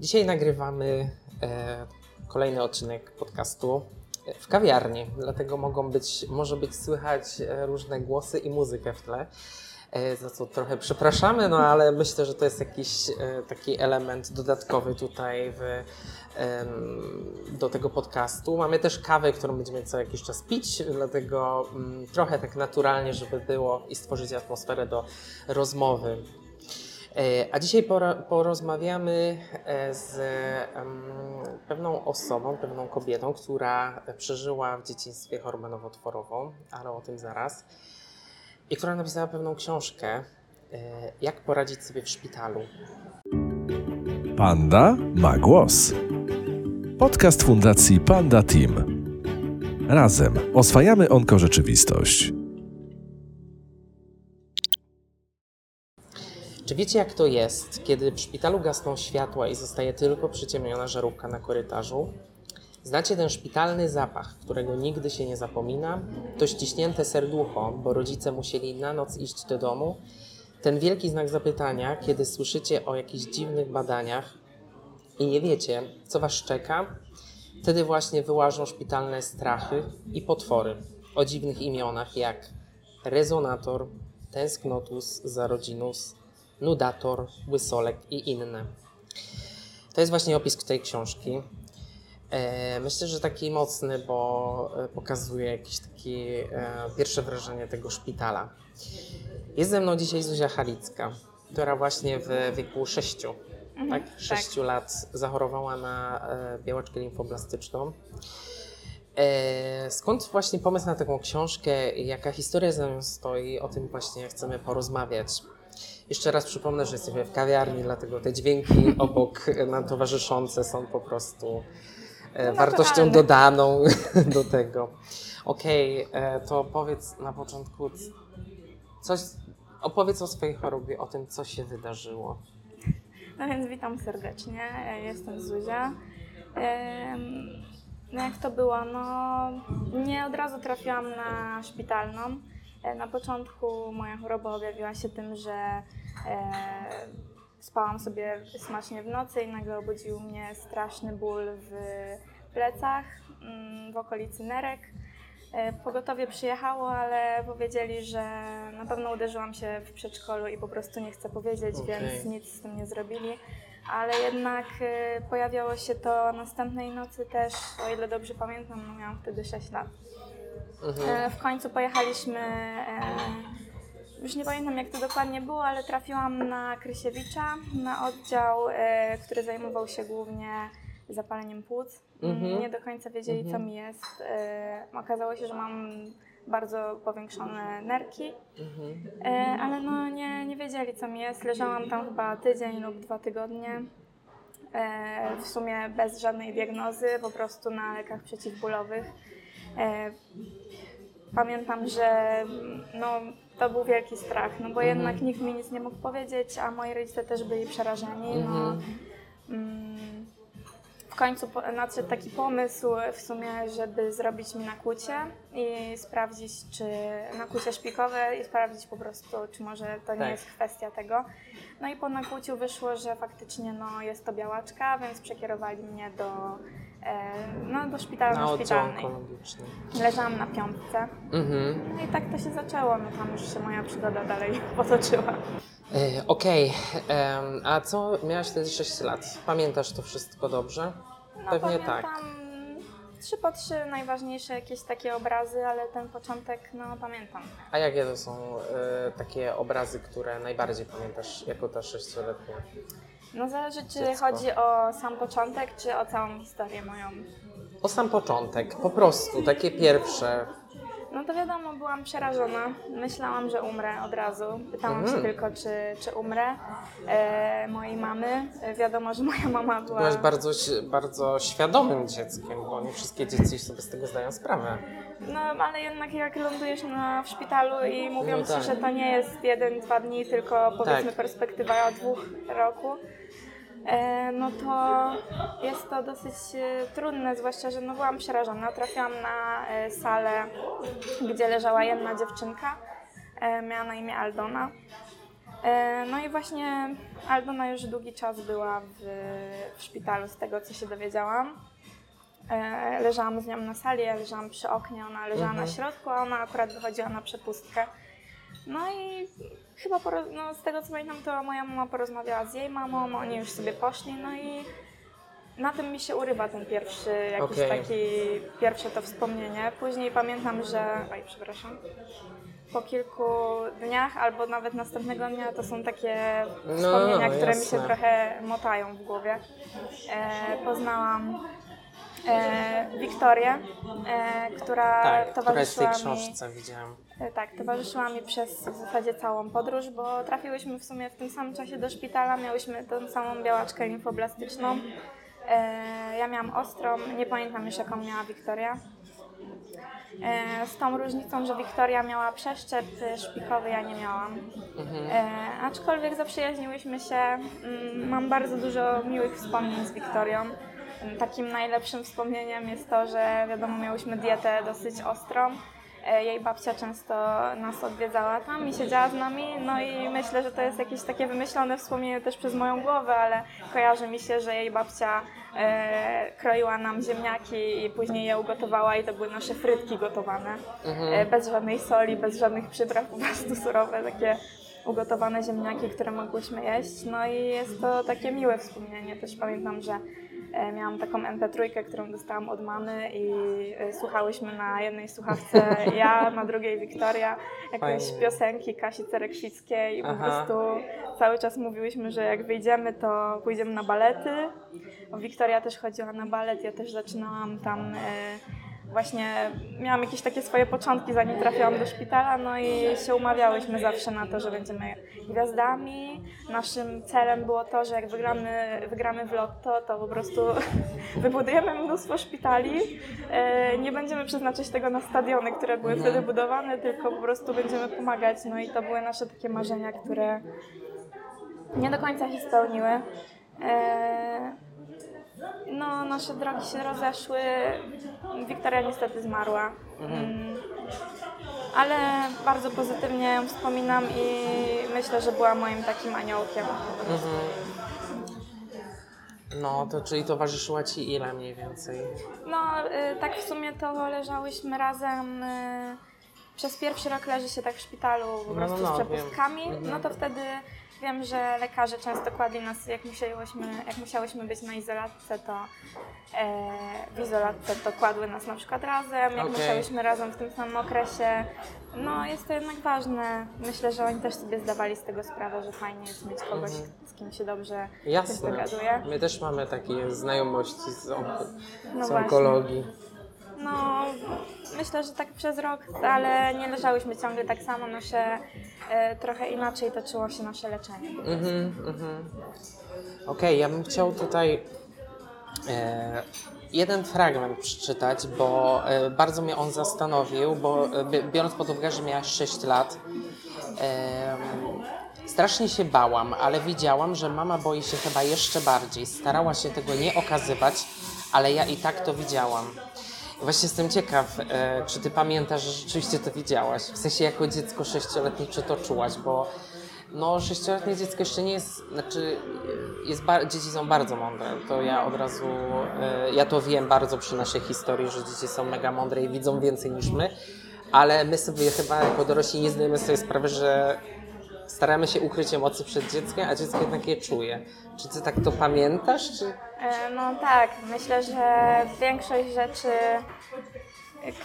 Dzisiaj nagrywamy e, kolejny odcinek podcastu w kawiarni, dlatego mogą być, może być słychać e, różne głosy i muzykę w tle. E, za co trochę przepraszamy, no ale myślę, że to jest jakiś e, taki element dodatkowy tutaj w, do tego podcastu. Mamy też kawę, którą będziemy co jakiś czas pić, dlatego mm, trochę tak naturalnie, żeby było i stworzyć atmosferę do rozmowy. E, A dzisiaj porozmawiamy e, z pewną osobą, pewną kobietą, która przeżyła w dzieciństwie chorobę nowotworową, ale o tym zaraz. I która napisała pewną książkę, e, jak poradzić sobie w szpitalu. Panda ma głos. Podcast Fundacji Panda Team. Razem oswajamy onkorzeczywistość. Czy wiecie, jak to jest, kiedy w szpitalu gasną światła i zostaje tylko przyciemniona żarówka na korytarzu? Znacie ten szpitalny zapach, którego nigdy się nie zapomina? To ściśnięte serducho, bo rodzice musieli na noc iść do domu? Ten wielki znak zapytania, kiedy słyszycie o jakichś dziwnych badaniach i nie wiecie, co was czeka? Wtedy właśnie wyłażą szpitalne strachy i potwory o dziwnych imionach jak rezonator, tęsknotus, zarodzinus, nudator, łysolek i inne. To jest właśnie opis tej książki. E, Myślę, że taki mocny, bo e, pokazuje jakieś takie e, pierwsze wrażenie tego szpitala. Jest ze mną dzisiaj Zuzia Halicka, która właśnie w wieku 6, tak? 6 lat zachorowała na białaczkę limfoblastyczną. Skąd właśnie pomysł na taką książkę? Jaka historia za nią stoi? O tym właśnie chcemy porozmawiać. Jeszcze raz przypomnę, że jesteśmy w kawiarni, dlatego te dźwięki obok nam towarzyszące są po prostu e, wartością dodaną do tego. Okej, e, to powiedz na początku coś, opowiedz o swojej chorobie, o tym, co się wydarzyło. No więc witam serdecznie, e, jestem Zuzia. No jak to było? No nie od razu trafiłam na szpitalną. E, Na początku moja choroba objawiła się tym, że e, spałam sobie smacznie w nocy i nagle obudził mnie straszny ból w plecach, mm, w okolicy nerek. E, Pogotowie przyjechało, ale powiedzieli, że na pewno uderzyłam się w przedszkolu i po prostu nie chcę powiedzieć, Okej. więc nic z tym nie zrobili. Ale jednak pojawiało się to następnej nocy też, o ile dobrze pamiętam, no miałam wtedy 6 lat. Mhm. E, W końcu pojechaliśmy, e, już nie pamiętam jak to dokładnie było, ale trafiłam na Krysiewicza, na oddział, e, który zajmował się głównie zapaleniem płuc. Mhm. Nie do końca wiedzieli, co Mhm. mi jest. Okazało się, że mam bardzo powiększone nerki, Mhm. e, ale no nie, nie wiedzieli, co mi jest. Leżałam tam chyba tydzień lub dwa tygodnie. E, W sumie bez żadnej diagnozy, po prostu na lekach przeciwbólowych. E, Pamiętam, że no, to był wielki strach, no bo Mhm. jednak nikt mi nic nie mógł powiedzieć, a moi rodzice też byli przerażeni. No, Mhm. mm, w końcu nadszedł taki pomysł w sumie, żeby zrobić mi nakłucie i sprawdzić, czy nakłucie szpikowe i sprawdzić po prostu, czy może to nie Tak. jest kwestia tego. No i po nakłuciu wyszło, że faktycznie no, jest to białaczka, więc przekierowali mnie do, no, do szpitala Na szpitalnej. Leżałam na piątce. Mhm. No i tak to się zaczęło, no tam już się moja przygoda dalej potoczyła. E, Okej, em, a co miałaś wtedy 6 lat? Pamiętasz to wszystko dobrze? No Pewnie pamiętam tak. trzy po trzy najważniejsze jakieś takie obrazy, ale ten początek, no pamiętam. A jakie to są e, takie obrazy, które najbardziej pamiętasz jako ta sześcioletnia? No zależy, czy Dziecko. chodzi o sam początek, czy o całą historię moją. O sam początek, po prostu, takie pierwsze. No to wiadomo, byłam przerażona. Myślałam, że umrę od razu. Pytałam Mhm. się tylko, czy, czy umrę. E, mojej mamy. E, wiadomo, że moja mama była... Byłaś bardzo, bardzo świadomym dzieckiem, bo nie wszystkie dzieci sobie z tego zdają sprawę. No, ale jednak jak lądujesz na, w szpitalu i mówią No ci, tak. że to nie jest jeden, dwa dni, tylko powiedzmy Tak. perspektywa dwóch roku, e, no to jest to dosyć e, trudne, zwłaszcza, że no byłam przerażona. Trafiłam na e, salę, gdzie leżała jedna dziewczynka, miała na imię Aldona. No i właśnie Aldona już długi czas była w, w szpitalu, z tego co się dowiedziałam. E, Leżałam z nią na sali, ja leżałam przy oknie, ona leżała Mhm. na środku, a ona akurat wychodziła na przepustkę. No i chyba poro- no, z tego co pamiętam, to moja mama porozmawiała z jej mamą, oni już sobie poszli, no i na tym mi się urywa ten pierwszy, jakiś Okej. taki, pierwsze to wspomnienie. Później pamiętam, że, oj przepraszam, po kilku dniach albo nawet następnego dnia to są takie No, wspomnienia, które mi się jasne. trochę motają w głowie. E, poznałam e, Wiktorię, e, która Tak, która jest w tej towarzyszyła mi... książce, widziałam. E, Tak, towarzyszyła mi przez w zasadzie całą podróż, bo trafiłyśmy w sumie w tym samym czasie do szpitala, miałyśmy tą samą białaczkę limfoblastyczną. E, ja miałam ostrą, nie pamiętam już jaką miała Wiktoria. E, z tą różnicą, że Wiktoria miała przeszczep szpikowy, ja nie miałam. E, aczkolwiek zaprzyjaźniłyśmy się, mm, mam bardzo dużo miłych wspomnień z Wiktorią. Takim najlepszym wspomnieniem jest to, że wiadomo, miałyśmy dietę dosyć ostrą. E, Jej babcia często nas odwiedzała tam i siedziała z nami, no i myślę, że to jest jakieś takie wymyślone wspomnienie też przez moją głowę, ale kojarzy mi się, że jej babcia e, kroiła nam ziemniaki i później je ugotowała i to były nasze frytki gotowane, e, bez żadnej soli, bez żadnych przypraw, po prostu surowe, takie ugotowane ziemniaki, które mogłyśmy jeść. No i jest to takie miłe wspomnienie. Też pamiętam, że miałam taką MP3, którą dostałam od mamy i e, słuchałyśmy na jednej słuchawce ja, na drugiej Wiktoria, jakieś Fajnie. piosenki Kasi Cerekwickiej i po Aha. prostu cały czas mówiłyśmy, że jak wyjdziemy, to pójdziemy na balety. Wiktoria też chodziła na balet, ja też zaczynałam tam e, właśnie miałam jakieś takie swoje początki, zanim trafiłam do szpitala, no i się umawiałyśmy zawsze na to, że będziemy gwiazdami. Naszym celem było to, że jak wygramy, wygramy w lotto, to po prostu wybudujemy mnóstwo szpitali. E, Nie będziemy przeznaczać tego na stadiony, które były wtedy budowane, tylko po prostu będziemy pomagać. No i to były nasze takie marzenia, które nie do końca się spełniły. No, nasze drogi się rozeszły. Wiktoria niestety zmarła. Mm. Ale bardzo pozytywnie ją wspominam i myślę, że była moim takim aniołkiem. No, to czyli towarzyszyła Ci ile mniej więcej? No, y, tak w sumie to leżałyśmy razem. y, Przez pierwszy rok leży się tak w szpitalu po No, prostu no, z wiem. przepustkami. Mhm. No to wtedy wiem, że lekarze często kładli nas, jak musiałyśmy, jak musiałyśmy być na izolatce, to e, w izolatce to kładły nas na przykład razem, jak Okej. musiałyśmy razem w tym samym okresie. No jest to jednak ważne. Myślę, że oni też sobie zdawali z tego sprawę, że fajnie jest mieć kogoś, Mhm. z kim się dobrze Jasne. dogaduje. My też mamy takie znajomości z, onko- No z właśnie. onkologii. No, myślę, że tak przez rok, ale nie leżałyśmy ciągle tak samo. Nasze, e, trochę inaczej toczyło się nasze leczenie. Mhm, mhm. Okej, ja bym chciał tutaj e, jeden fragment przeczytać, bo e, bardzo mnie on zastanowił, bo e, bi- biorąc pod uwagę, że miałaś 6 lat, strasznie się bałam, ale widziałam, że mama boi się chyba jeszcze bardziej. Starała się tego nie okazywać, ale ja i tak to widziałam. Właśnie jestem ciekaw, e, czy ty pamiętasz, że rzeczywiście to widziałaś? W sensie jako dziecko sześcioletnie, czy to czułaś, bo no sześcioletnie dziecko jeszcze nie jest, znaczy jest dzieci są bardzo mądre, to ja od razu, e, ja to wiem bardzo przy naszej historii, że dzieci są mega mądre i widzą więcej niż my, ale my sobie chyba jako dorośli nie zdajemy sobie sprawy, że staramy się ukryć emocje przed dzieckiem, a dziecko jednak je czuje. Czy ty tak to pamiętasz, czy... E, No tak, myślę, że większość rzeczy,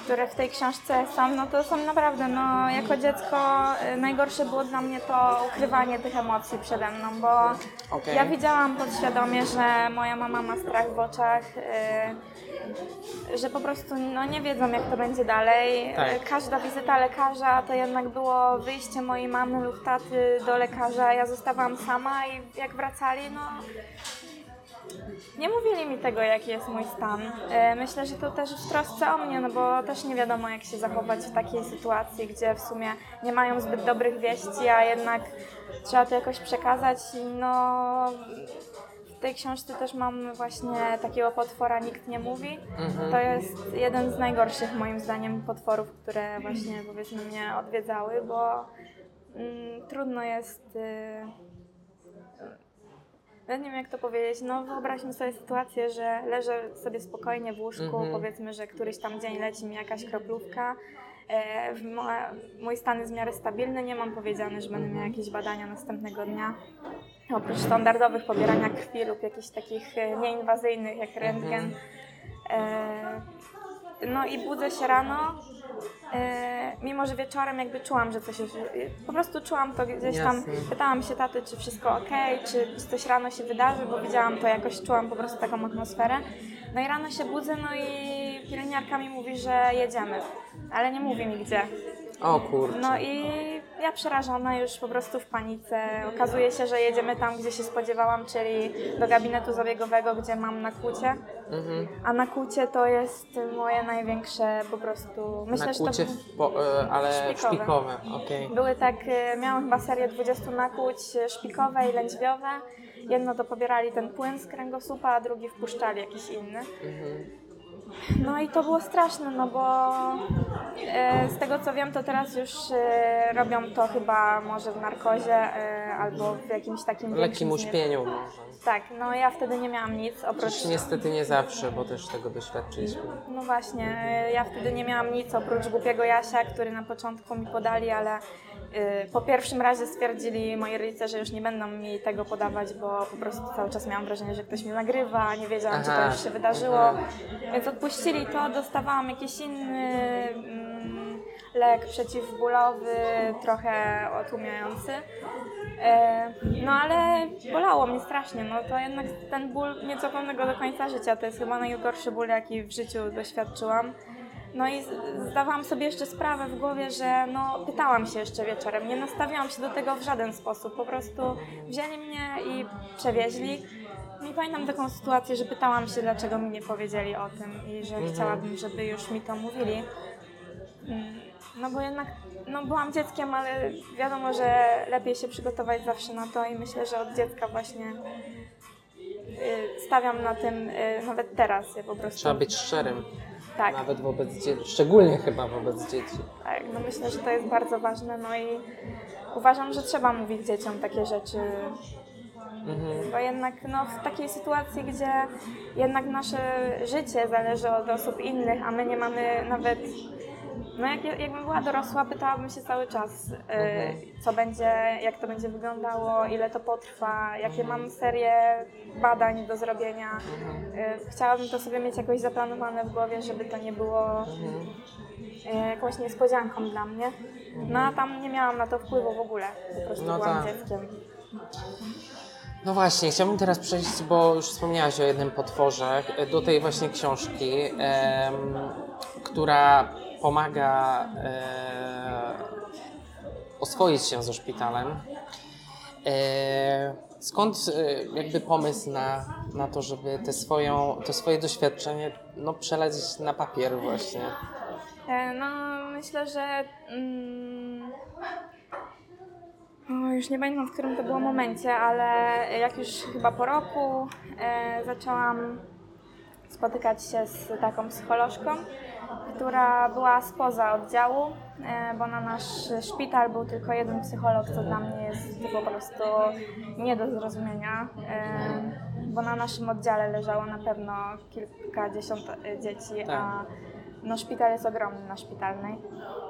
które w tej książce są, no to są naprawdę, no jako dziecko e, najgorsze było dla mnie to ukrywanie tych emocji przede mną, bo Okej. ja widziałam podświadomie, że moja mama ma strach w oczach, e, że po prostu no, nie wiedzą jak to będzie dalej. Tak. Każda wizyta lekarza to jednak było wyjście mojej mamy lub taty do lekarza, ja zostawałam sama i jak wracali, no nie mówili mi tego, jaki jest mój stan. E, Myślę, że to też w trosce o mnie, no bo też nie wiadomo, jak się zachować w takiej sytuacji, gdzie w sumie nie mają zbyt dobrych wieści, a jednak trzeba to jakoś przekazać. No, tej książce też mam właśnie takiego potwora Nikt nie mówi. To jest jeden z najgorszych moim zdaniem potworów, które właśnie powiedzmy mnie odwiedzały, bo mm, trudno jest. y, Ja nie wiem, jak to powiedzieć. No, wyobraźmy sobie sytuację, że leżę sobie spokojnie w łóżku, Mhm. powiedzmy, że któryś tam dzień leci mi jakaś kroplówka. E, mój stan jest w miarę stabilny, nie mam powiedziane, że będę miała jakieś badania następnego dnia. Oprócz standardowych pobierania krwi lub jakichś takich e, nieinwazyjnych jak rentgen. E, no i budzę się rano, mimo że wieczorem jakby czułam, że coś już, po prostu czułam to gdzieś tam, pytałam się taty, czy wszystko ok, czy coś rano się wydarzy, bo widziałam to jakoś, czułam po prostu taką atmosferę. No i rano się budzę, no i pielęgniarka mi mówi, że jedziemy, ale nie mówi mi gdzie. O kurczę. No i ja przerażona już po prostu w panice. Okazuje się, że jedziemy tam, gdzie się spodziewałam, czyli do gabinetu zabiegowego, gdzie mam nakłucie. Mhm. A nakłucie to jest moje największe po prostu. Myślę, Nakłucie, że to w po, e, ale Szpikowe. szpikowe, okej. były tak, e, miałam chyba serię 20 nakłuć e, szpikowe i lędźwiowe. Jedno to pobierali ten płyn z kręgosłupa, a drugi wpuszczali jakiś inny. Mhm. No i to było straszne, no bo e, z tego co wiem, to teraz już e, robią to chyba może w narkozie e, albo w jakimś takim lekkim uśpieniu może. Tak, no ja wtedy nie miałam nic oprócz Chociaż niestety nie zawsze, bo też tego doświadczyliśmy. No właśnie, ja wtedy nie miałam nic oprócz głupiego Jasia, który na początku mi podali, ale y, po pierwszym razie stwierdzili moi rodzice, że już nie będą mi tego podawać, bo po prostu cały czas miałam wrażenie, że ktoś mnie nagrywa, nie wiedziałam, czy Aha, to już się wydarzyło. aha. Więc odpuścili to, dostawałam jakiś inny mm, lek przeciwbólowy, trochę otłumiający. E, No ale bolało mnie strasznie, no to jednak ten ból niecofionego do końca życia to jest chyba najgorszy ból, jaki w życiu doświadczyłam. No i zdawałam sobie jeszcze sprawę w głowie, że no pytałam się jeszcze wieczorem, nie nastawiałam się do tego w żaden sposób, po prostu wzięli mnie i przewieźli. No i pamiętam taką sytuację, że pytałam się, dlaczego mi nie powiedzieli o tym i że chciałabym, żeby już mi to mówili. Mm, No bo jednak no byłam dzieckiem, ale wiadomo, że lepiej się przygotować zawsze na to i myślę, że od dziecka właśnie y, stawiam na tym, y, nawet teraz po prostu. Trzeba być szczerym, tak, nawet wobec dzieci, szczególnie chyba wobec dzieci. tak, no myślę, że to jest bardzo ważne, no i uważam, że trzeba mówić dzieciom takie rzeczy, Mhm. bo jednak no, w takiej sytuacji, gdzie jednak nasze życie zależy od osób innych, a my nie mamy nawet. No jak, jakbym była dorosła, pytałabym się cały czas, y, co będzie, jak to będzie wyglądało, ile to potrwa, jakie mam serię badań do zrobienia. Y, chciałabym to sobie mieć jakoś zaplanowane w głowie, żeby to nie było y, jakąś niespodzianką dla mnie. No a tam nie miałam na to wpływu w ogóle, po prostu No byłam tak. dzieckiem. No właśnie, chciałbym teraz przejść, bo już wspomniałaś o jednym potworze, do tej właśnie książki, em, która pomaga e, oswoić się ze szpitalem. E, skąd e, jakby pomysł na, na to, żeby te swoją, to swoje doświadczenie no, przelać na papier właśnie? No, myślę, że. Mm, o, już nie pamiętam, w którym to było momencie, ale jak już chyba po roku e, zaczęłam spotykać się z taką psycholożką, która była spoza oddziału, e, bo na nasz szpital był tylko jeden psycholog, co dla mnie jest po prostu nie do zrozumienia, e, bo na naszym oddziale leżało na pewno kilkadziesiąt e, dzieci, a no, szpital jest ogromny na szpitalnej.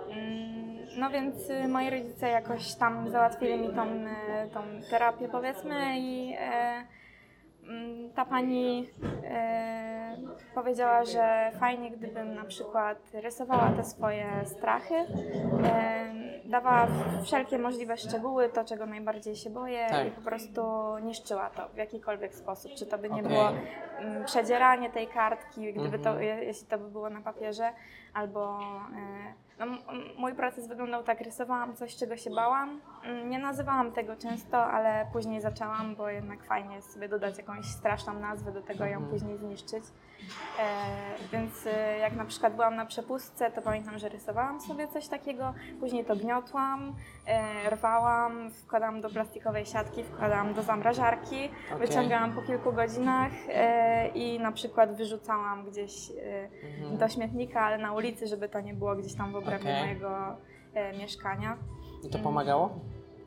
Mm, No więc y, moi rodzice jakoś tam załatwili mi tą, y, tą terapię powiedzmy i mm, ta pani powiedziała, że fajnie gdybym na przykład rysowała te swoje strachy, dawała wszelkie możliwe szczegóły, to czego najbardziej się boję Tak. i po prostu niszczyła to w jakikolwiek sposób. Czy to by nie Okej. było mm, przedzieranie tej kartki, gdyby to, Mhm. je- jeśli to by było na papierze, albo e, no, mój proces wyglądał tak, rysowałam coś, czego się bałam. Mm, Nie nazywałam tego często, ale później zaczęłam, bo jednak fajnie jest sobie dodać jakąś straszną nazwę do tego i ją Mhm. później zniszczyć. E, więc e, jak na przykład byłam na przepustce, to pamiętam, że rysowałam sobie coś takiego, później to gniotłam, e, rwałam, wkładałam do plastikowej siatki, wkładałam do zamrażarki, Okej. wyciągałam po kilku godzinach i na przykład wyrzucałam gdzieś Mhm. do śmietnika, ale na ulicy, żeby to nie było gdzieś tam w obrębie Okej. mojego mieszkania. I to pomagało?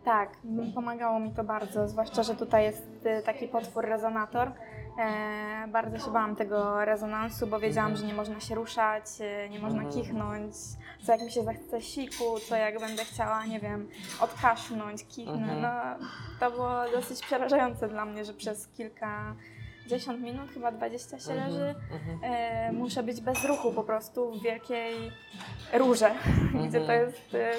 Tak, pomagało mi to bardzo, zwłaszcza, że tutaj jest taki potwór rezonator. E, bardzo się bałam tego rezonansu, bo wiedziałam, że nie można się ruszać, y, nie można Mhm. kichnąć, co jak mi się zachce siku, co jak będę chciała, nie wiem, odkasznąć, kichnę. Mhm. No, to było dosyć przerażające dla mnie, że przez kilka dziesiąt minut, chyba 20 się Mhm, leży, e, muszę być bez ruchu po prostu w wielkiej rurze, gdzie to jest y,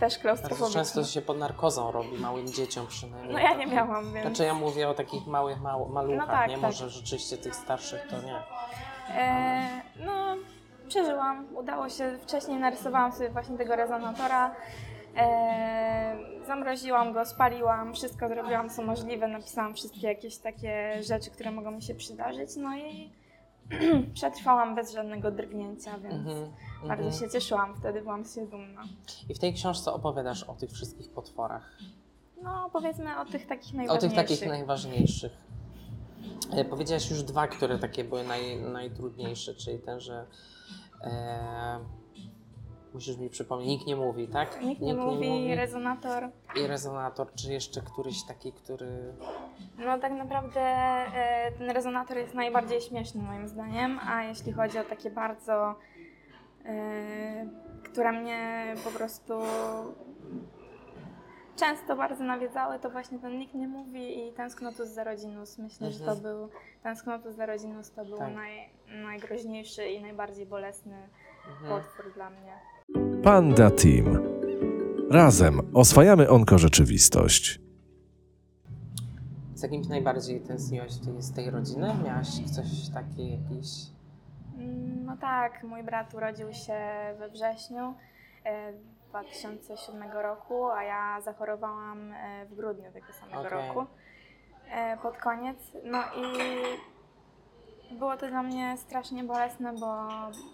też Bardzo klaustrofobiczne. często się pod narkozą robi, małym dzieciom przynajmniej. No ja nie miałam, więc... Znaczy ja mówię o takich małych mał, maluchach, No tak, nie? tak. Może rzeczywiście tych starszych to nie. E, no, przeżyłam. Udało się. Wcześniej narysowałam sobie właśnie tego rezonatora. E, zamroziłam go, spaliłam, wszystko zrobiłam co możliwe. Napisałam wszystkie jakieś takie rzeczy, które mogą mi się przydarzyć. No i przetrwałam bez żadnego drgnięcia, więc Mhm, bardzo mhm. się cieszyłam. Wtedy byłam siebie dumna. I w tej książce opowiadasz o tych wszystkich potworach. No, powiedzmy o tych takich O najważniejszych. tych takich najważniejszych. E, Powiedziałaś już dwa, które takie były naj, najtrudniejsze, czyli ten, że e, musisz mi przypomnieć, nikt nie mówi, tak? Nikt nie mówi, rezonator. I rezonator, czy jeszcze któryś taki, który... No tak naprawdę e, ten rezonator jest najbardziej śmieszny moim zdaniem, a jeśli chodzi o takie bardzo, które mnie po prostu często bardzo nawiedzały, to właśnie ten Nikt nie mówi i Tęsknotus za rodzinus. Myślę, że to Mhm. był, Tęsknotus za rodzinus to był Tak. naj, najgroźniejszy i najbardziej bolesny Mhm. potwór dla mnie. Panda Team. Razem oswajamy onkorzeczywistość. Z jakimś najbardziej tęskniłaś tej, z tej rodziny? Miałaś coś takiej jakiś... Mm, No tak, mój brat urodził się we wrześniu e, 2007 roku, a ja zachorowałam e, w grudniu tego samego Okej. roku. e, Pod koniec. No i było to dla mnie strasznie bolesne, bo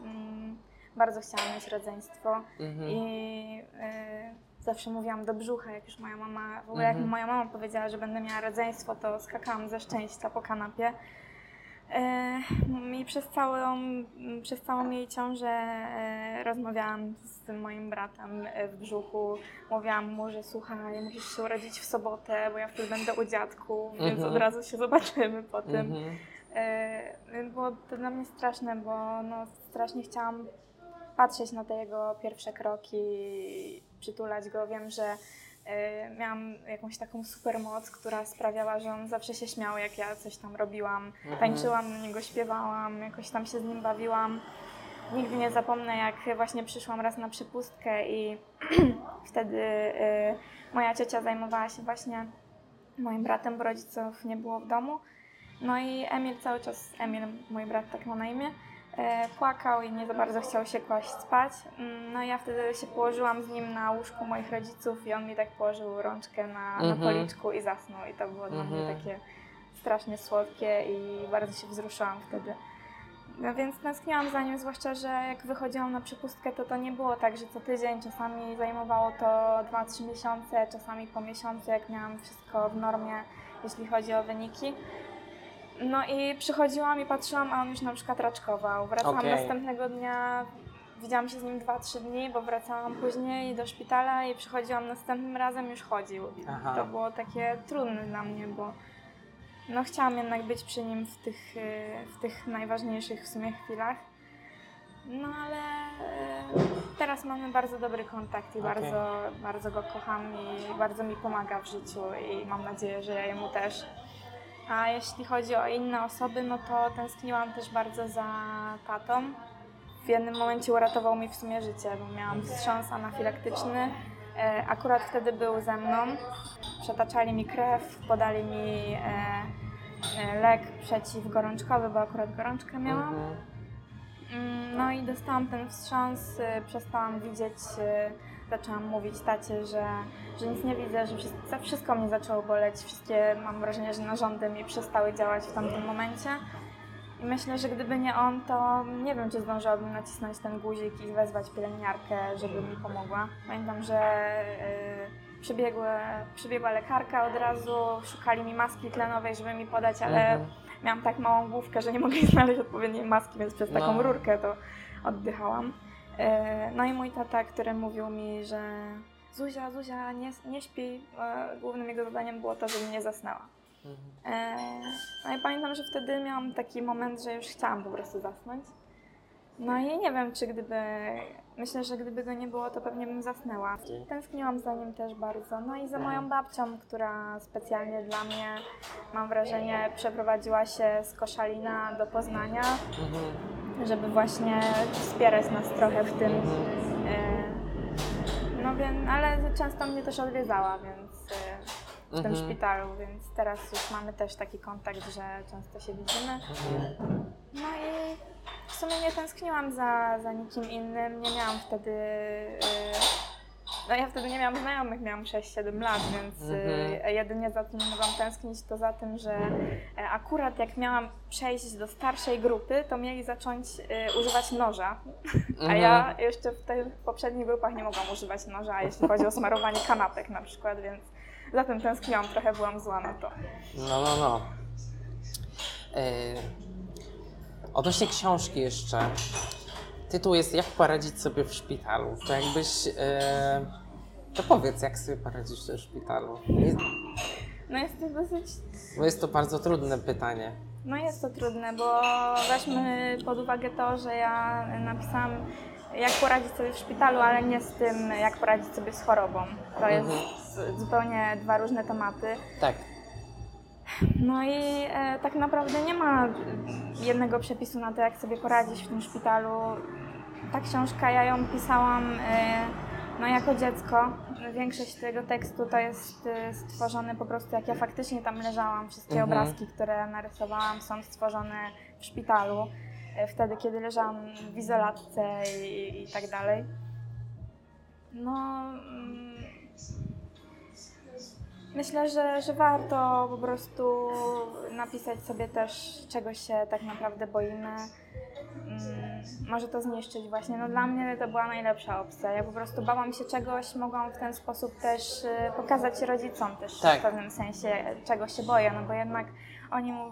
mm, bardzo chciałam mieć rodzeństwo Mhm. i e, zawsze mówiłam do brzucha, jak już moja mama, w ogóle Mhm. jak moja mama powiedziała, że będę miała rodzeństwo, to skakałam ze szczęścia po kanapie. E, I przez całą, przez całą jej ciążę e, rozmawiałam z moim bratem e, w brzuchu. Mówiłam mu, że słuchaj, musisz się urodzić w sobotę, bo ja wtedy będę u dziadków, więc Mhm. od razu się zobaczymy po tym. Mhm. Było to dla mnie straszne, bo no, strasznie chciałam patrzeć na te jego pierwsze kroki, przytulać go. Wiem, że miałam jakąś taką supermoc, która sprawiała, że on zawsze się śmiał, jak ja coś tam robiłam. Mhm. Tańczyłam na niego, śpiewałam, jakoś tam się z nim bawiłam. Nigdy nie zapomnę, jak właśnie przyszłam raz na przepustkę i wtedy e, moja ciocia zajmowała się właśnie moim bratem, bo rodziców nie było w domu. No i Emil cały czas, Emil, mój brat tak ma na imię, e, płakał i nie za bardzo chciał się kłaść spać. Mm, No ja wtedy się położyłam z nim na łóżku moich rodziców i on mi tak położył rączkę na, na Mhm. policzku i zasnął i to było dla mnie Mhm. takie strasznie słodkie i bardzo się wzruszyłam wtedy. No więc tęskniłam za nim, zwłaszcza, że jak wychodziłam na przepustkę, to to nie było tak, że co tydzień, czasami zajmowało to 2-3 miesiące, czasami po miesiącu, jak miałam wszystko w normie, jeśli chodzi o wyniki. No i przychodziłam i patrzyłam, a on już na przykład raczkował. Wracałam Okej. następnego dnia, widziałam się z nim 2-3 dni, bo wracałam później do szpitala i przychodziłam następnym razem, już chodził. Aha. to było takie trudne dla mnie, bo no chciałam jednak być przy nim w tych, y, w tych najważniejszych w sumie chwilach. No ale y, teraz mamy bardzo dobry kontakt i Okej. bardzo, bardzo go kocham i bardzo mi pomaga w życiu i mam nadzieję, że ja jemu też. A jeśli chodzi o inne osoby, no to tęskniłam też bardzo za tatą. W jednym momencie uratował mi w sumie życie, bo miałam wstrząs anafilaktyczny. E, Akurat wtedy był ze mną. Przetaczali mi krew, podali mi e, e, lek przeciwgorączkowy, bo akurat gorączkę miałam. Mhm. Mm, No i dostałam ten wstrząs, y, przestałam widzieć, y, zaczęłam mówić tacie, że, że nic nie widzę, że wszystko, wszystko mnie zaczęło boleć, wszystkie mam wrażenie, że narządy mi przestały działać w tamtym momencie. I myślę, że gdyby nie on, to nie wiem, czy zdążyłabym nacisnąć ten guzik i wezwać pielęgniarkę, żeby mi pomogła. Pamiętam, że y, przybiegła, przybiegła lekarka od razu, szukali mi maski tlenowej, żeby mi podać, ale Mhm. miałam tak małą główkę, że nie mogli znaleźć odpowiedniej maski, więc przez taką No. rurkę to oddychałam. E, No i mój tata, który mówił mi, że, Zuzia, Zuzia, nie, nie śpi. Głównym jego zadaniem było to, żeby nie zasnęła. E, No i pamiętam, że wtedy miałam taki moment, że już chciałam po prostu zasnąć. No i nie wiem, czy gdyby. Myślę, że gdyby go nie było, to pewnie bym zasnęła. Tęskniłam za nim też bardzo. No i za moją babcią, która specjalnie dla mnie, mam wrażenie, przeprowadziła się z Koszalina do Poznania, Mhm. żeby właśnie wspierać nas trochę w tym. Mhm. E, No więc, ale często mnie też odwiedzała, więc w tym Mhm. szpitalu, więc teraz już mamy też taki kontakt, że często się widzimy. Mhm. No i w sumie nie tęskniłam za, za nikim innym, nie miałam wtedy... y, No ja wtedy nie miałam znajomych, miałam 6-7 lat, więc y, Mhm. jedynie za tym mogłam tęsknić to za tym, że e, akurat jak miałam przejść do starszej grupy, to mieli zacząć y, używać noża, a Mhm. ja jeszcze w tych poprzednich grupach nie mogłam używać noża, jeśli chodzi o smarowanie kanapek na przykład, więc za tym tęskniłam, trochę byłam zła na to. No, no, no. E, odnośnie książki jeszcze. Tytuł jest Jak poradzić sobie w szpitalu. To jakbyś. E, to powiedz, jak sobie poradzisz w szpitalu. Nie- No jest to dosyć Bo jest to bardzo trudne pytanie. No jest to trudne, bo weźmy pod uwagę to, że ja napisałam jak poradzić sobie w szpitalu, ale nie z tym jak poradzić sobie z chorobą. To jest z- zupełnie dwa różne tematy. Tak. No i e, tak naprawdę nie ma jednego przepisu na to, jak sobie poradzić w tym szpitalu. Ta książka, ja ją pisałam e, no, jako dziecko. Większość tego tekstu to jest e, stworzone po prostu jak ja faktycznie tam leżałam. Wszystkie Mhm. obrazki, które narysowałam są stworzone w szpitalu. E, Wtedy, kiedy leżałam w izolatce i, i tak dalej. No, mm, Myślę, że, że warto po prostu napisać sobie też, czego się tak naprawdę boimy. Mm, może to zniszczyć właśnie. No dla mnie to była najlepsza opcja. Ja po prostu bałam się czegoś, mogłam w ten sposób też y, pokazać rodzicom też Tak. w pewnym sensie, czego się boję, no bo jednak oni mu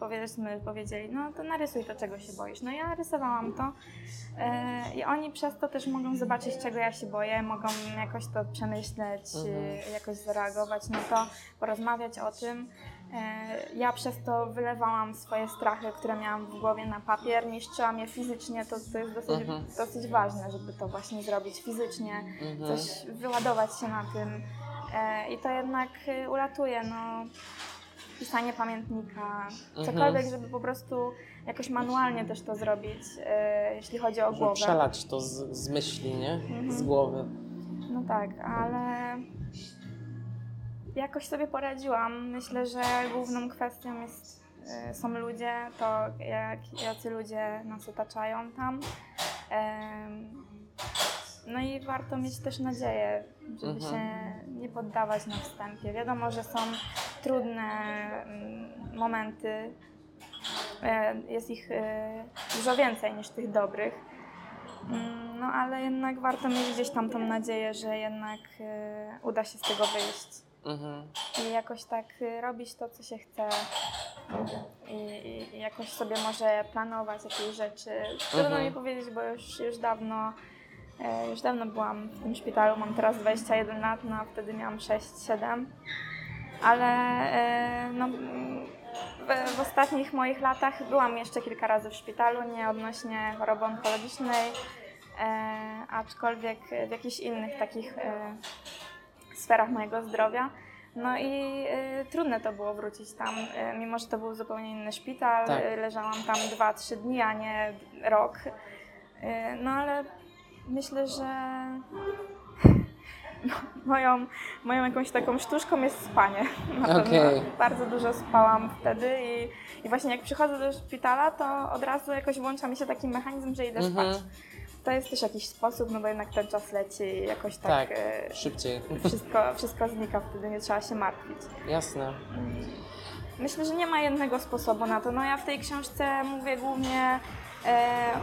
powiedzmy powiedzieli, no to narysuj to, czego się boisz. No ja rysowałam to e, i oni przez to też mogą zobaczyć, czego ja się boję, mogą jakoś to przemyśleć, Mhm. y, jakoś zareagować na to, porozmawiać o tym. E, Ja przez to wylewałam swoje strachy, które miałam w głowie na papier, niszczyłam je fizycznie, to, to jest dosyć, Mhm. dosyć ważne, żeby to właśnie zrobić fizycznie, Mhm. coś wyładować się na tym. E, I to jednak ulatuje, no, pisanie pamiętnika, Mhm. cokolwiek, żeby po prostu jakoś manualnie też to zrobić, e, jeśli chodzi o głowę. przelać to z, z myśli, nie? Z głowy. No tak, ale jakoś sobie poradziłam. Myślę, że główną kwestią jest, y, są ludzie, to jak, jacy ludzie nas otaczają tam. No i warto mieć też nadzieję, żeby Mhm. się nie poddawać na wstępie. Wiadomo, że są trudne mm, momenty. E, Jest ich e, dużo więcej niż tych dobrych. Mm, No ale jednak warto mieć gdzieś tam tą nadzieję, że jednak e, uda się z tego wyjść. Mhm. I jakoś tak robić to, co się chce. I, i, jakoś sobie może planować jakieś rzeczy. Trudno Mhm. mi powiedzieć, bo już, już dawno już dawno byłam w tym szpitalu. Mam teraz 21 lat, no a wtedy miałam 6-7. Ale e, no, w, w ostatnich moich latach byłam jeszcze kilka razy w szpitalu, nie odnośnie choroby onkologicznej, e, aczkolwiek w jakichś innych takich e, sferach mojego zdrowia. No i e, trudne to było wrócić tam, e, mimo że to był zupełnie inny szpital. Tak. e, Leżałam tam 2-3 dni, a nie rok. E, no ale myślę, że moją, moją jakąś taką sztuczką jest spanie. Na Okej. bardzo dużo spałam wtedy i, i właśnie jak przychodzę do szpitala, to od razu jakoś włącza mi się taki mechanizm, że idę Mhm. spać. To jest też jakiś sposób, no bo jednak ten czas leci i jakoś tak, Tak, e, szybciej. wszystko, wszystko znika, wtedy nie trzeba się martwić. Jasne. Myślę, że nie ma jednego sposobu na to. No ja w tej książce mówię głównie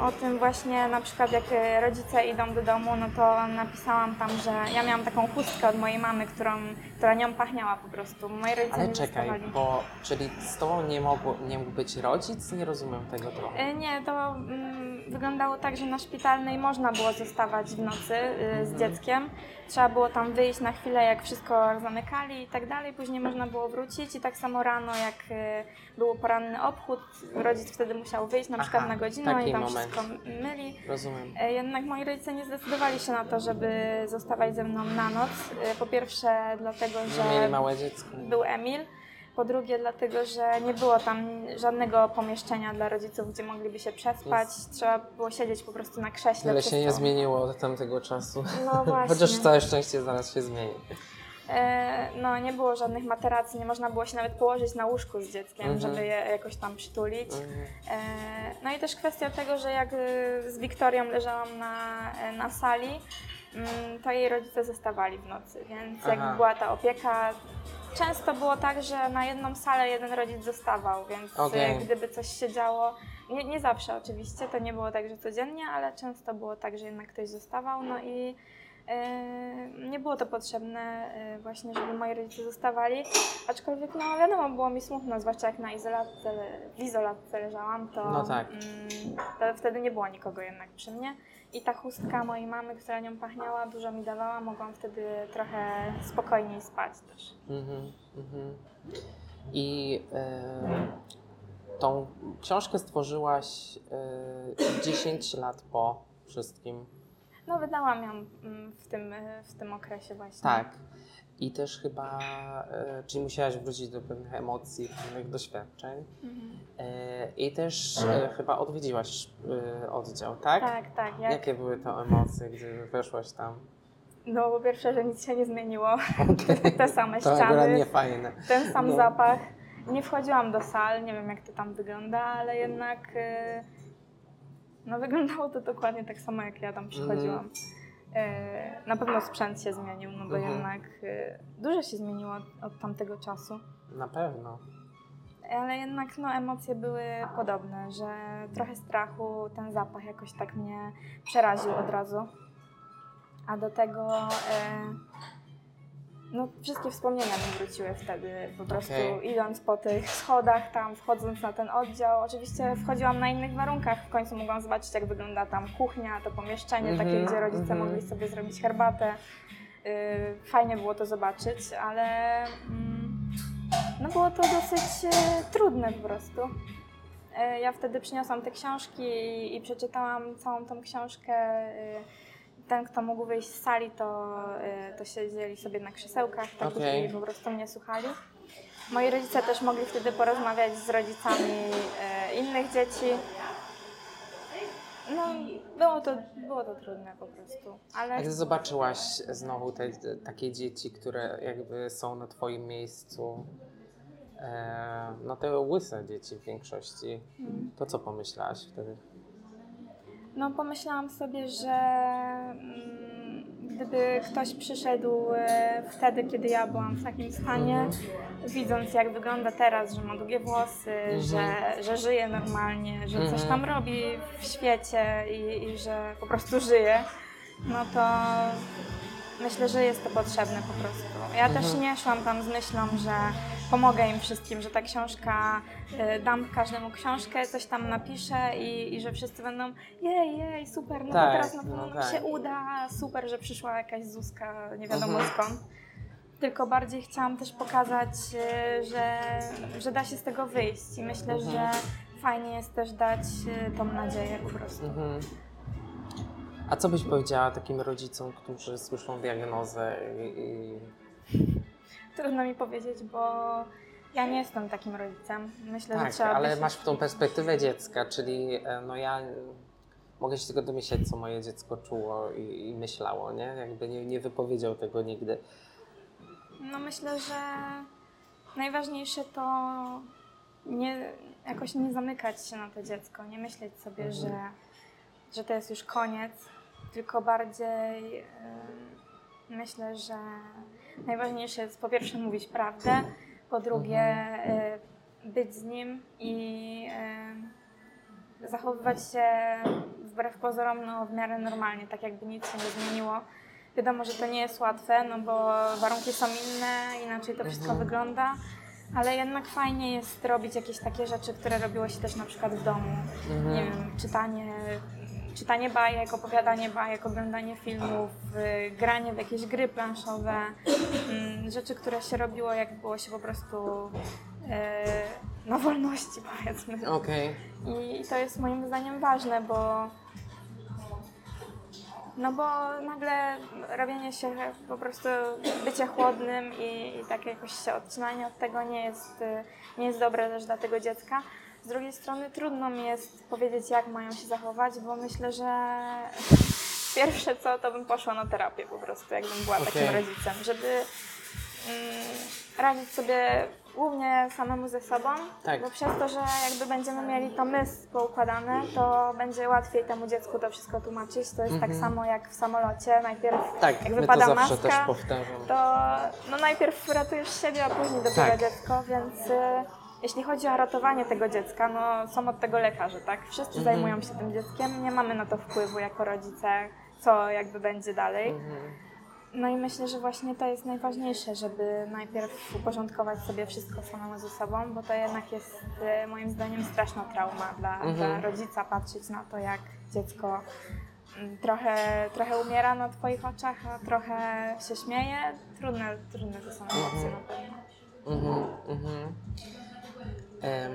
o tym właśnie, na przykład jak e, rodzice idą do domu, no to napisałam tam, że ja miałam taką chustkę od mojej mamy, którą, która nią pachniała po prostu. Moi rodzice Ale mi czekaj, zostawali. bo czyli z tobą nie, mogło, nie mógł być rodzic? Nie rozumiem tego trochę. E, Nie, to mm, wyglądało tak, że na szpitalnej można było zostawać w nocy y, z dzieckiem. Trzeba było tam wyjść na chwilę, jak wszystko zamykali i tak dalej. Później można było wrócić i tak samo rano, jak y, był poranny obchód, rodzic wtedy musiał wyjść na Aha, przykład na godzinę i tam moment. wszystko myli. Rozumiem. E, Jednak moi rodzice nie zdecydowali się na to, żeby zostawać ze mną na noc. E, Po pierwsze dlatego, Że był Emil. Po drugie dlatego, że nie było tam żadnego pomieszczenia dla rodziców, gdzie mogliby się przespać. Trzeba było siedzieć po prostu na krześle. Przez się nie zmieniło od tamtego czasu. No właśnie. Chociaż całe szczęście zaraz się zmieni. E, No, nie było żadnych materacji, nie można było się nawet położyć na łóżku z dzieckiem, Mhm. żeby je jakoś tam przytulić. Mhm. E, No i też kwestia tego, że jak y, z Wiktorią leżałam na, e, na sali, mm, to jej rodzice zostawali w nocy, więc Aha. jak była ta opieka, często było tak, że na jedną salę jeden rodzic zostawał, więc e, gdyby coś się działo, nie, nie zawsze oczywiście, to nie było tak, że codziennie, ale często było tak, że jednak ktoś zostawał, no i e, nie było to potrzebne e, właśnie, żeby moi rodzice zostawali, aczkolwiek no wiadomo, było mi smutno, zwłaszcza jak na izolatce, w izolatce leżałam, to, No tak. mm, to wtedy nie było nikogo jednak przy mnie i ta chustka mojej mamy, która nią pachniała, dużo mi dawała, mogłam wtedy trochę spokojniej spać też. Mhm, mhm. I e, tą książkę stworzyłaś e, 10 lat po wszystkim. No wydałam ją mm, w tym, e, w tym okresie właśnie. Tak. I też chyba, e, czyli musiałaś wrócić do pewnych emocji, pewnych doświadczeń. Mhm. E, I też e, chyba odwiedziłaś e, oddział, tak? Tak, tak. Jak, Jakie były to emocje, gdy weszłaś tam? No po pierwsze, że nic się nie zmieniło. Okej. Te same To ściany, nie fajne. ten sam No. zapach. Nie wchodziłam do sal, nie wiem jak to tam wygląda, ale jednak e, no, wyglądało to dokładnie tak samo jak ja tam przychodziłam. E, Na pewno sprzęt się zmienił, no bo Mhm. jednak e, dużo się zmieniło od, od tamtego czasu. Na pewno. Ale jednak no, emocje były podobne, że trochę strachu, ten zapach jakoś tak mnie przeraził od razu. A do tego e, no, wszystkie wspomnienia mi wróciły wtedy, po prostu Okej. idąc po tych schodach tam, wchodząc na ten oddział. Oczywiście wchodziłam na innych warunkach, w końcu mogłam zobaczyć jak wygląda tam kuchnia, to pomieszczenie Mhm, takie, gdzie rodzice mhm. mogli sobie zrobić herbatę. Y, Fajnie było to zobaczyć, ale mm, no było to dosyć e, trudne po prostu. E, Ja wtedy przyniosłam te książki i, i przeczytałam całą tą książkę. Ten, kto mógł wyjść z sali, to, e, to siedzieli sobie na krzesełkach takich Okej. i po prostu mnie słuchali. Moi rodzice też mogli wtedy porozmawiać z rodzicami e, innych dzieci. No, było to, było to trudne po prostu, ale gdy zobaczyłaś znowu te takie dzieci, które jakby są na Twoim miejscu, e, no te łyse dzieci w większości, Mm. to co pomyślałaś wtedy? No, pomyślałam sobie, że mm, gdyby ktoś przyszedł e, wtedy, kiedy ja byłam w takim stanie, widząc jak wygląda teraz, że ma długie włosy, że, że żyje normalnie, że coś Mhm. tam robi w świecie i, i że po prostu żyje, no to myślę, że jest to potrzebne po prostu. Ja też Mhm. nie szłam tam z myślą, że pomogę im wszystkim, że ta książka, y, dam każdemu książkę, coś tam napiszę i, i że wszyscy będą jej, jej, super, no Tak, to teraz na no pewno nam tak. się uda, super, że przyszła jakaś Zuzka, nie wiadomo Mhm. skąd. Tylko bardziej chciałam też pokazać, y, że, że da się z tego wyjść i myślę, Mhm. że fajnie jest też dać y, tą nadzieję po prostu. Mhm. A co byś powiedziała takim rodzicom, którzy słyszą diagnozę i, i Trudno mi powiedzieć, bo ja nie jestem takim rodzicem. Myślę, że tak, trzeba ale masz tą perspektywę dziecka, czyli e, no ja mogę się tylko domyśleć, co moje dziecko czuło i, i myślało, nie? Jakby nie, nie wypowiedział tego nigdy. No myślę, że najważniejsze to nie, jakoś nie zamykać się na to dziecko, nie myśleć sobie, Mhm. że, że to jest już koniec, tylko bardziej em, myślę, że najważniejsze jest po pierwsze mówić prawdę, po drugie e, być z nim i e, zachowywać się wbrew pozorom no, w miarę normalnie, tak jakby nic się nie zmieniło. Wiadomo, że to nie jest łatwe, no bo warunki są inne, inaczej to wszystko Mhm. wygląda, Ale jednak fajnie jest robić jakieś takie rzeczy, które robiło się też na przykład w domu. Mhm. Nie wiem, czytanie, czytanie bajek, opowiadanie bajek, oglądanie filmów, y, granie w jakieś gry planszowe. mm, Rzeczy, które się robiło, jak było się po prostu y, na wolności, powiedzmy. Okej. I to jest moim zdaniem ważne, bo no bo nagle robienie się po prostu bycie chłodnym i, i tak jakoś się odcinanie od tego nie jest, y, nie jest dobre też dla tego dziecka. Z drugiej strony trudno mi jest powiedzieć, jak mają się zachować, bo myślę, że pierwsze co, to bym poszła na terapię po prostu, jakbym była takim Okej. rodzicem, żeby mm, radzić sobie głównie samemu ze sobą, Tak. bo przez to, że jakby będziemy mieli to my poukładane, to będzie łatwiej temu dziecku to wszystko tłumaczyć. To jest tak Mhm. samo jak w samolocie. Najpierw Tak, jak to wypada zawsze maska, to no najpierw ratujesz siebie, a później dopiero Tak. dziecko, więc y, jeśli chodzi o ratowanie tego dziecka, no są od tego lekarze, tak? Wszyscy Mhm. zajmują się tym dzieckiem, nie mamy na to wpływu jako rodzice, co jakby będzie dalej. Mhm. No i myślę, że właśnie to jest najważniejsze, żeby najpierw uporządkować sobie wszystko samemu ze sobą, bo to jednak jest e, moim zdaniem straszna trauma dla, Mhm. dla rodzica patrzeć na to, jak dziecko mm, trochę, trochę umiera na Twoich oczach, a trochę się śmieje. Trudne, trudne to są emocje Mhm. na pewno. Mhm, mhm. Em,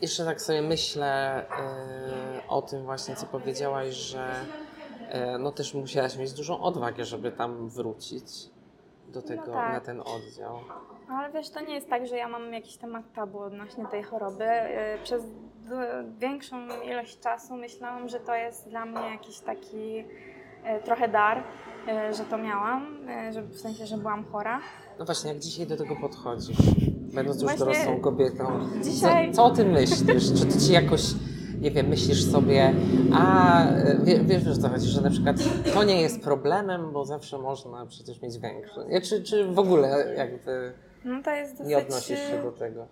jeszcze tak sobie myślę e, o tym właśnie, co powiedziałaś, że e, no też musiałaś mieć dużą odwagę, żeby tam wrócić do tego, tak. na ten oddział. No, Ale wiesz, to nie jest tak, że ja mam jakiś temat tabu odnośnie tej choroby. E, Przez większą ilość czasu myślałam, że to jest dla mnie jakiś taki trochę dar, że to miałam, e, że, w sensie, że byłam chora. No właśnie, jak dzisiaj do tego podchodzisz, będąc już dorosłą kobietą, dzisiaj- co, co o tym myślisz? Czy ty ci jakoś, nie wiem, myślisz sobie, a e, wie, wiesz o co chodzi, że na przykład to nie jest problemem, bo zawsze można przecież mieć większe. Nie, Czy, czy w ogóle jakby No to jest dosyć nie odnosisz się e, do tego?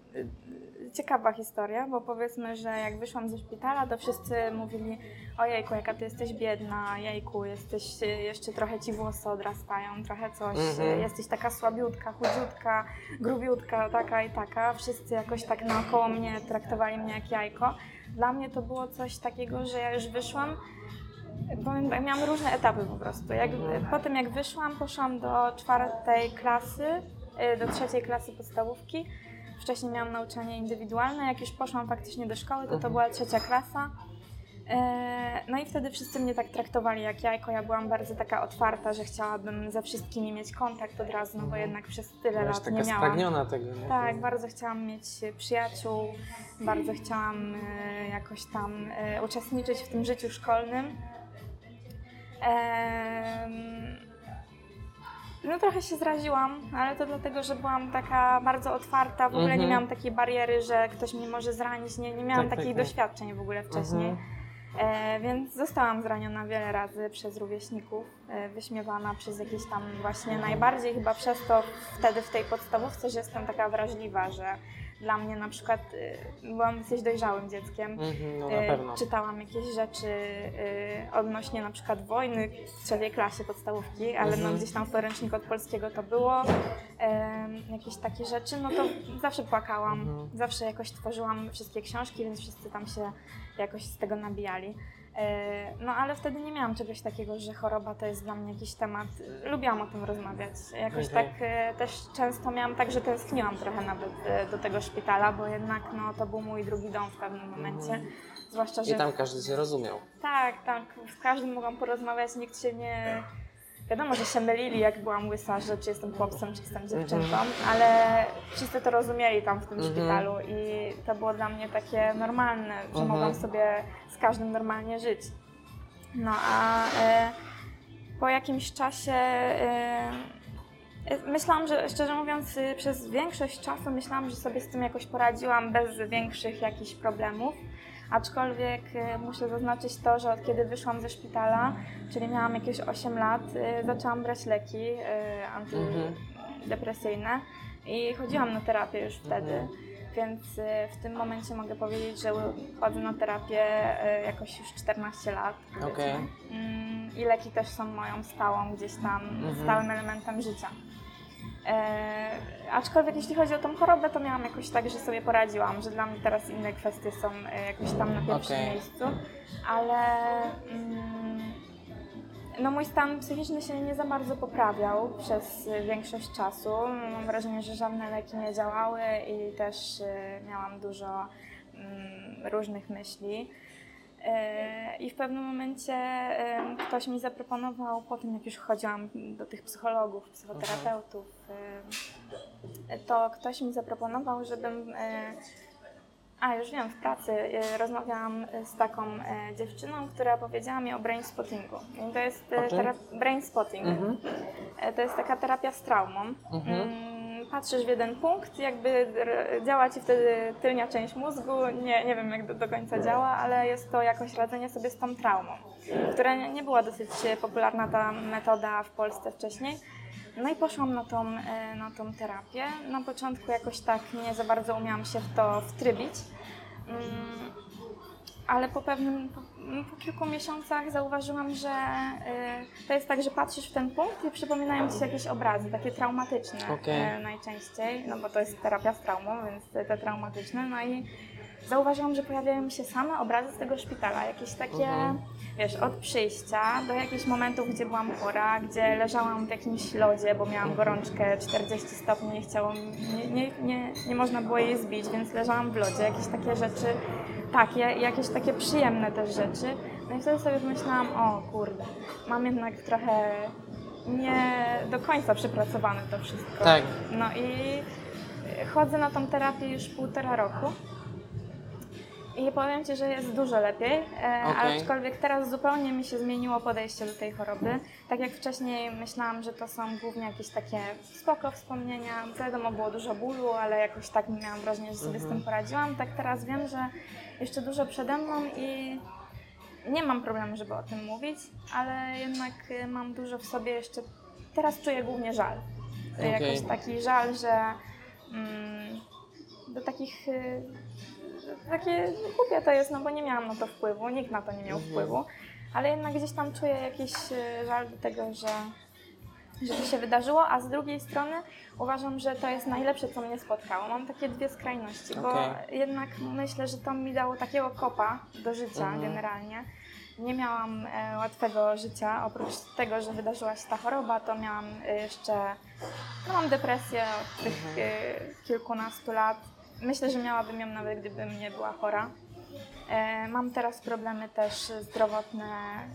Ciekawa historia, bo powiedzmy, że jak wyszłam ze szpitala, to wszyscy mówili ojejku, jaka ty jesteś biedna, jejku, jesteś, jeszcze trochę ci włosy odrastają, trochę coś, Mhm. jesteś taka słabiutka, chudziutka, grubiutka, taka i taka. Wszyscy jakoś tak naokoło mnie traktowali mnie jak jajko. Dla mnie to było coś takiego, że ja już wyszłam, powiem tak, miałam różne etapy po prostu. Jak. Po tym jak wyszłam, poszłam do czwartej klasy, y, do trzeciej klasy podstawówki. Wcześniej miałam nauczanie indywidualne, jak już poszłam faktycznie do szkoły, to to Mhm. była trzecia klasa. E, No i wtedy wszyscy mnie tak traktowali jak jajko. Ja byłam bardzo taka otwarta, że chciałabym ze wszystkimi mieć kontakt od razu, no bo Mhm. jednak przez tyle Byłaś lat nie miałam. spragniona tego, nie? Tak, bardzo chciałam mieć przyjaciół, bardzo chciałam e, jakoś tam e, uczestniczyć w tym życiu szkolnym. No trochę się zraziłam, ale to dlatego, że byłam taka bardzo otwarta, w ogóle nie Mhm. miałam takiej bariery, że ktoś mnie może zranić, nie, nie miałam Tak, tak, takich tak. doświadczeń w ogóle wcześniej. Mhm. E, więc zostałam zraniona wiele razy przez rówieśników, e, wyśmiewana przez jakieś tam właśnie najbardziej chyba przez to wtedy w tej podstawówce, że jestem taka wrażliwa, że dla mnie na przykład e, byłam dosyć dojrzałym dzieckiem. Mhm, no na E, pewno. Czytałam jakieś rzeczy e, odnośnie na przykład wojny w trzeciej klasie podstawówki, ale no Mhm. gdzieś tam w podręczniku od polskiego to było. Jakieś takie rzeczy, no to zawsze płakałam. Mhm. Zawsze jakoś tworzyłam wszystkie książki, więc wszyscy tam się jakoś z tego nabijali. E, No ale wtedy nie miałam czegoś takiego, że choroba to jest dla mnie jakiś temat. Lubiłam o tym rozmawiać. Jakoś Okej. tak e, też często miałam tak, że tęskniłam trochę nawet e, do tego szpitala, bo jednak no, to był mój drugi dom w pewnym momencie. Mhm. Zwłaszcza, że I tam każdy cię rozumiał. tak, tak, z każdym mogłam porozmawiać, nikt się nie... Wiadomo, że się mylili, jak byłam łysa, że czy jestem chłopcem, czy jestem dziewczynką, ale wszyscy to rozumieli tam w tym Mhm. szpitalu i to było dla mnie takie normalne, że Mhm. mogłam sobie z każdym normalnie żyć. No a e, po jakimś czasie e, e, myślałam, że szczerze mówiąc przez większość czasu myślałam, że sobie z tym jakoś poradziłam bez większych jakichś problemów. Aczkolwiek e, muszę zaznaczyć to, że od kiedy wyszłam ze szpitala, czyli miałam jakieś 8 lat, e, zaczęłam brać leki e, antydepresyjne i chodziłam na terapię już wtedy. Mhm. Więc w tym momencie mogę powiedzieć, że chodzę na terapię jakoś już 14 lat. Okej. Mm, I leki też są moją stałą gdzieś tam, Mhm. stałym elementem życia. E, aczkolwiek jeśli chodzi o tą chorobę, to miałam jakoś tak, że sobie poradziłam, że dla mnie teraz inne kwestie są e, jakoś tam na pierwszym Okej. miejscu, ale mm, no mój stan psychiczny się nie za bardzo poprawiał przez większość czasu. Mam wrażenie, że żadne leki nie działały i też e, miałam dużo mm, różnych myśli. E, I w pewnym momencie ktoś mi zaproponował, po tym jak już chodziłam do tych psychologów, psychoterapeutów, to ktoś mi zaproponował, żebym. e, A, już wiem, w pracy e, rozmawiałam z taką dziewczyną, która powiedziała mi o brain spottingu. I to jest O czym? tera- brain spotting. Mhm. To jest taka terapia z traumą. Mhm. Mm, Patrzysz w jeden punkt, jakby działa ci wtedy tylnia część mózgu. Nie, nie wiem, jak do, do końca działa, ale jest to jakoś radzenie sobie z tą traumą, która nie, nie była dosyć popularna ta metoda w Polsce wcześniej. No i poszłam na tą, e, na tą terapię. Na początku jakoś tak nie za bardzo umiałam się w to wtrybić. Ale po pewnym, po, po kilku miesiącach zauważyłam, że y, to jest tak, że patrzysz w ten punkt i przypominają ci się jakieś obrazy, takie traumatyczne Okej. y, najczęściej, no bo to jest terapia z traumą, więc te, te traumatyczne, no i zauważyłam, że pojawiają się same obrazy z tego szpitala, jakieś takie, Mhm. wiesz, od przyjścia do jakichś momentów, gdzie byłam chora, gdzie leżałam w jakimś lodzie, bo miałam gorączkę 40 stopni, nie chciało, nie, nie, nie, nie można było jej zbić, więc leżałam w lodzie, jakieś takie rzeczy takie i jakieś takie przyjemne też rzeczy. No i wtedy sobie pomyślałam, o kurde, mam jednak trochę nie do końca przepracowane to wszystko. Tak. No i chodzę na tą terapię już półtora roku. I powiem Ci, że jest dużo lepiej, e, Okej. aczkolwiek teraz zupełnie mi się zmieniło podejście do tej choroby. Tak jak wcześniej myślałam, że to są głównie jakieś takie spoko wspomnienia, wiadomo było dużo bólu, ale jakoś tak miałam wrażenie, że sobie z tym poradziłam. Tak teraz wiem, że jeszcze dużo przede mną i nie mam problemu, żeby o tym mówić, ale jednak y, mam dużo w sobie jeszcze. Teraz czuję głównie żal. Y, Okej. Jakoś taki żal, że mm, do takich. Takie głupie to jest, no bo nie miałam na to wpływu, nikt na to nie miał Mhm. wpływu, ale jednak gdzieś tam czuję jakiś y, żal do tego, że, że to się wydarzyło, a z drugiej strony uważam, że to jest najlepsze, co mnie spotkało. Mam takie dwie skrajności, bo jednak myślę, że to mi dało takiego kopa do życia Mhm. generalnie. Nie miałam e, łatwego życia, oprócz tego, że wydarzyła się ta choroba, to miałam e, jeszcze, no mam depresję od tych Mhm. e, kilkunastu lat. Myślę, że miałabym ją nawet gdybym nie była chora. E, Mam teraz problemy też zdrowotne.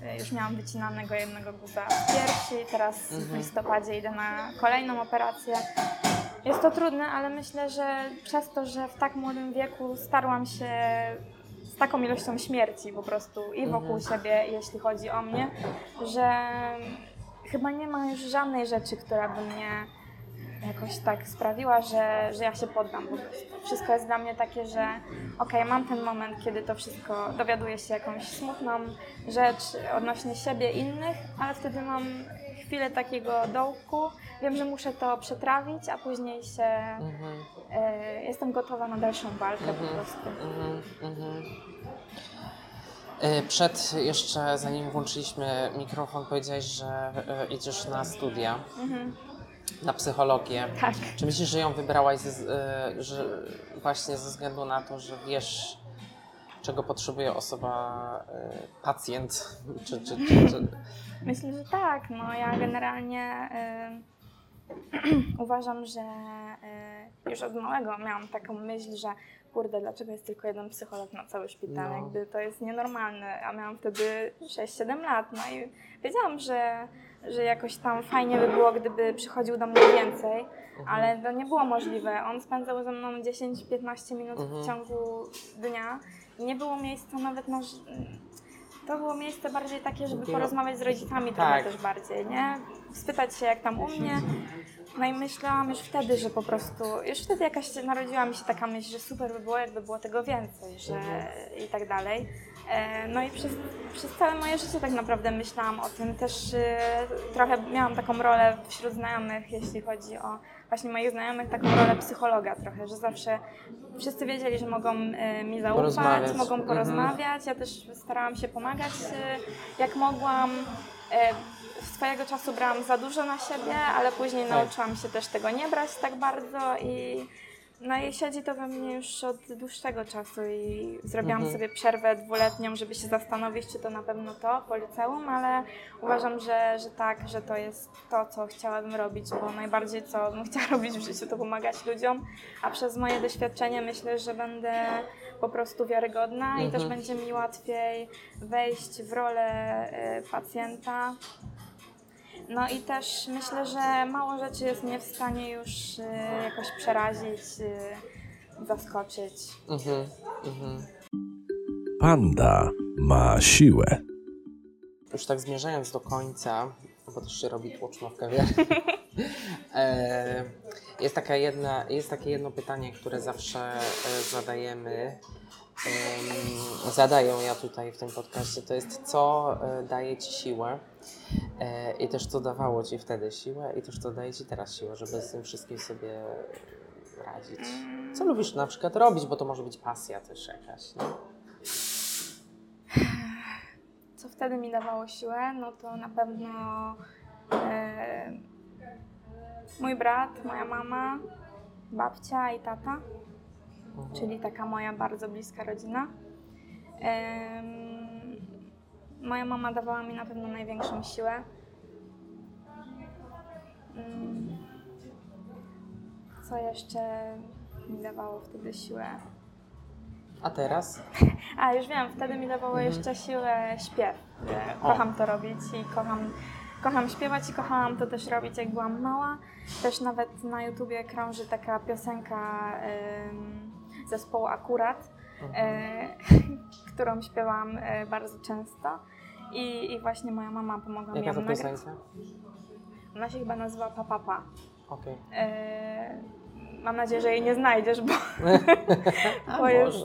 E, Już miałam wycinanego jednego guza w piersi, teraz w Mhm. listopadzie idę na kolejną operację. Jest to trudne, ale myślę, że przez to, że w tak młodym wieku starłam się z taką ilością śmierci po prostu i wokół Mhm. siebie, jeśli chodzi o mnie, że chyba nie ma już żadnej rzeczy, która by mnie jakoś tak sprawiła, że, że ja się poddam po prostu. Wszystko jest dla mnie takie, że okej, mam ten moment, kiedy to wszystko dowiaduję się jakąś smutną rzecz odnośnie siebie, innych, ale wtedy mam chwilę takiego dołku. Wiem, że muszę to przetrawić, a później się Mhm. e, jestem gotowa na dalszą walkę po Mhm. prostu. Mhm, mhm. E, Przed jeszcze, zanim włączyliśmy mikrofon, powiedziałeś, że e, idziesz na studia, Mhm. Na psychologię. Tak. Czy myślisz, że ją wybrałaś e, że właśnie ze względu na to, że wiesz, czego potrzebuje osoba, e, pacjent? Czy, czy, czy, czy... Myślę, że tak. No, ja generalnie y, uważam, że y, już od małego miałam taką myśl, że kurde, dlaczego jest tylko jeden psycholog na cały szpital? No. Jakby to jest nienormalne. A miałam wtedy 6-7 lat, no i wiedziałam, że, że jakoś tam fajnie by było, gdyby przychodził do mnie więcej, ale to nie było możliwe. On spędzał ze mną 10-15 minut Mhm. w ciągu dnia. Nie było miejsca nawet na. To było miejsce bardziej takie, żeby porozmawiać z rodzicami Tak. trochę też bardziej, nie? Spytać się, jak tam u mnie. No i myślałam już wtedy, że po prostu, już wtedy jakaś narodziła mi się taka myśl, że super by było, jakby było tego więcej, że i tak dalej. E, No i przez, przez całe moje życie tak naprawdę myślałam o tym. Też e, trochę miałam taką rolę wśród znajomych, jeśli chodzi o właśnie moich znajomych, taką rolę psychologa trochę, że zawsze wszyscy wiedzieli, że mogą e, mi zaufać, Porozmawiać. mogą Mhm. porozmawiać. Ja też starałam się pomagać jak mogłam. swojego czasu brałam za dużo na siebie, ale później Tak. nauczyłam się też tego nie brać tak bardzo i no i siedzi to we mnie już od dłuższego czasu i zrobiłam Mhm. sobie przerwę dwuletnią, żeby się zastanowić, czy to na pewno to po liceum, ale uważam, że, że tak, że to jest to, co chciałabym robić, bo najbardziej co bym chciała robić w życiu, to pomagać ludziom, a przez moje doświadczenie myślę, że będę po prostu wiarygodna i też Mhm. będzie mi łatwiej wejść w rolę e, pacjenta. No i też myślę, że mało rzeczy jest mnie w stanie już e, jakoś przerazić, e, zaskoczyć. Mhm, mhm. Panda ma siłę. Już tak zmierzając do końca, bo też się robi tłoczno w kawiarni. e, jest, taka jedna, jest takie jedno pytanie, które zawsze e, zadajemy. Em, zadają ja tutaj w tym podcaście. To jest, co e, daje ci siłę i też co dawało ci wtedy siłę i też co daje ci teraz siłę, żeby z tym wszystkim sobie radzić. Co lubisz na przykład robić, bo to może być pasja też jakaś. No? Co wtedy mi dawało siłę, no to na pewno e, mój brat, moja mama, babcia i tata, Mhm. czyli taka moja bardzo bliska rodzina. Em, moja mama dawała mi na pewno największą siłę. Mm, Co jeszcze mi dawało wtedy siłę? A teraz? A, już wiem, wtedy mi dawało Mhm. jeszcze siłę śpiew. że O. Kocham to robić i kocham, kocham śpiewać i kochałam to też robić jak byłam mała. Też nawet na YouTubie krąży taka piosenka em, zespołu Akurat, którą śpiewam e, bardzo często. I, I właśnie moja mama pomogła mi ją to nagrać. piosenka? Ona się chyba nazywa Papa Pa. Okej. E, mam nadzieję, że jej nie znajdziesz, bo to jest,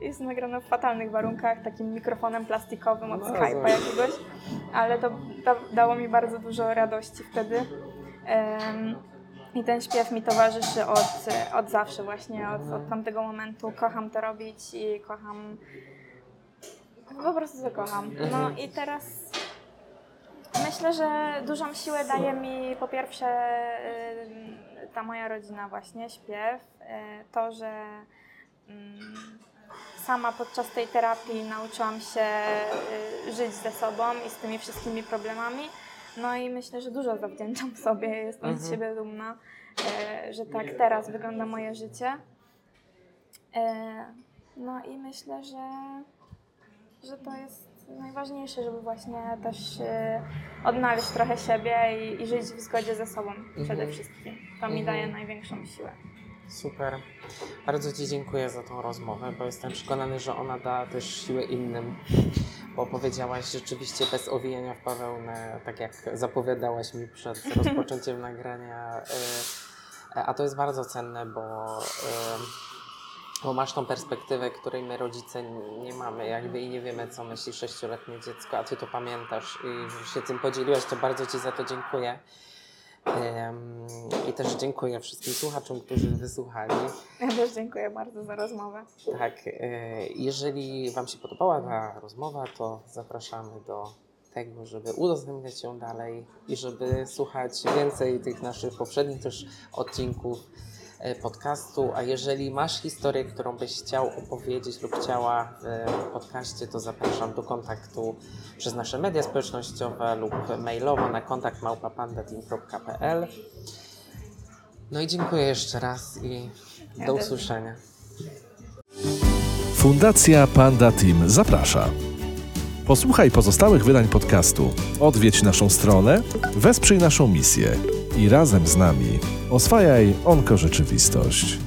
jest nagrane w fatalnych warunkach, takim mikrofonem plastikowym od No, Skype'a jakiegoś, ale to da, dało mi bardzo dużo radości wtedy. I ten śpiew mi towarzyszy od, od zawsze właśnie, od, od tamtego momentu. Kocham to robić i kocham, po prostu to kocham. No Mhm. i teraz myślę, że dużą siłę daje mi po pierwsze y, ta moja rodzina właśnie, śpiew, y, to, że mm, sama podczas tej terapii nauczyłam się y, żyć ze sobą i z tymi wszystkimi problemami. No i myślę, że dużo zawdzięczam sobie, jestem z Mhm. siebie dumna, y, że tak teraz wygląda moje życie. Y, No i myślę, że, że to jest najważniejsze, żeby właśnie też y, odnaleźć trochę siebie i, i żyć w zgodzie ze sobą przede Mhm. wszystkim. To mi Mhm. daje największą siłę. Super. Bardzo Ci dziękuję za tą rozmowę, bo jestem przekonany, że ona da też siłę innym. Bo powiedziałaś rzeczywiście bez owijania w bawełnę, tak jak zapowiadałaś mi przed rozpoczęciem nagrania. y, A to jest bardzo cenne, bo, y, bo masz tą perspektywę, której my rodzice nie mamy, jakby i nie wiemy, co myśli sześcioletnie dziecko, a Ty to pamiętasz i się tym podzieliłaś, to bardzo Ci za to dziękuję. I też dziękuję wszystkim słuchaczom, którzy wysłuchali. Ja też dziękuję bardzo za rozmowę. Tak, e, jeżeli Wam się podobała ta rozmowa, to zapraszamy do tego, żeby udostępniać ją dalej i żeby słuchać więcej tych naszych poprzednich też odcinków podcastu. A jeżeli masz historię, którą byś chciał opowiedzieć lub chciała w podcaście, to zapraszam do kontaktu przez nasze media społecznościowe lub mailowo na kontakt małpapandateam.pl. No i dziękuję jeszcze raz i do usłyszenia. Fundacja Panda Team zaprasza. Posłuchaj pozostałych wydań podcastu, odwiedź naszą stronę, wesprzyj naszą misję i razem z nami oswajaj onko rzeczywistość.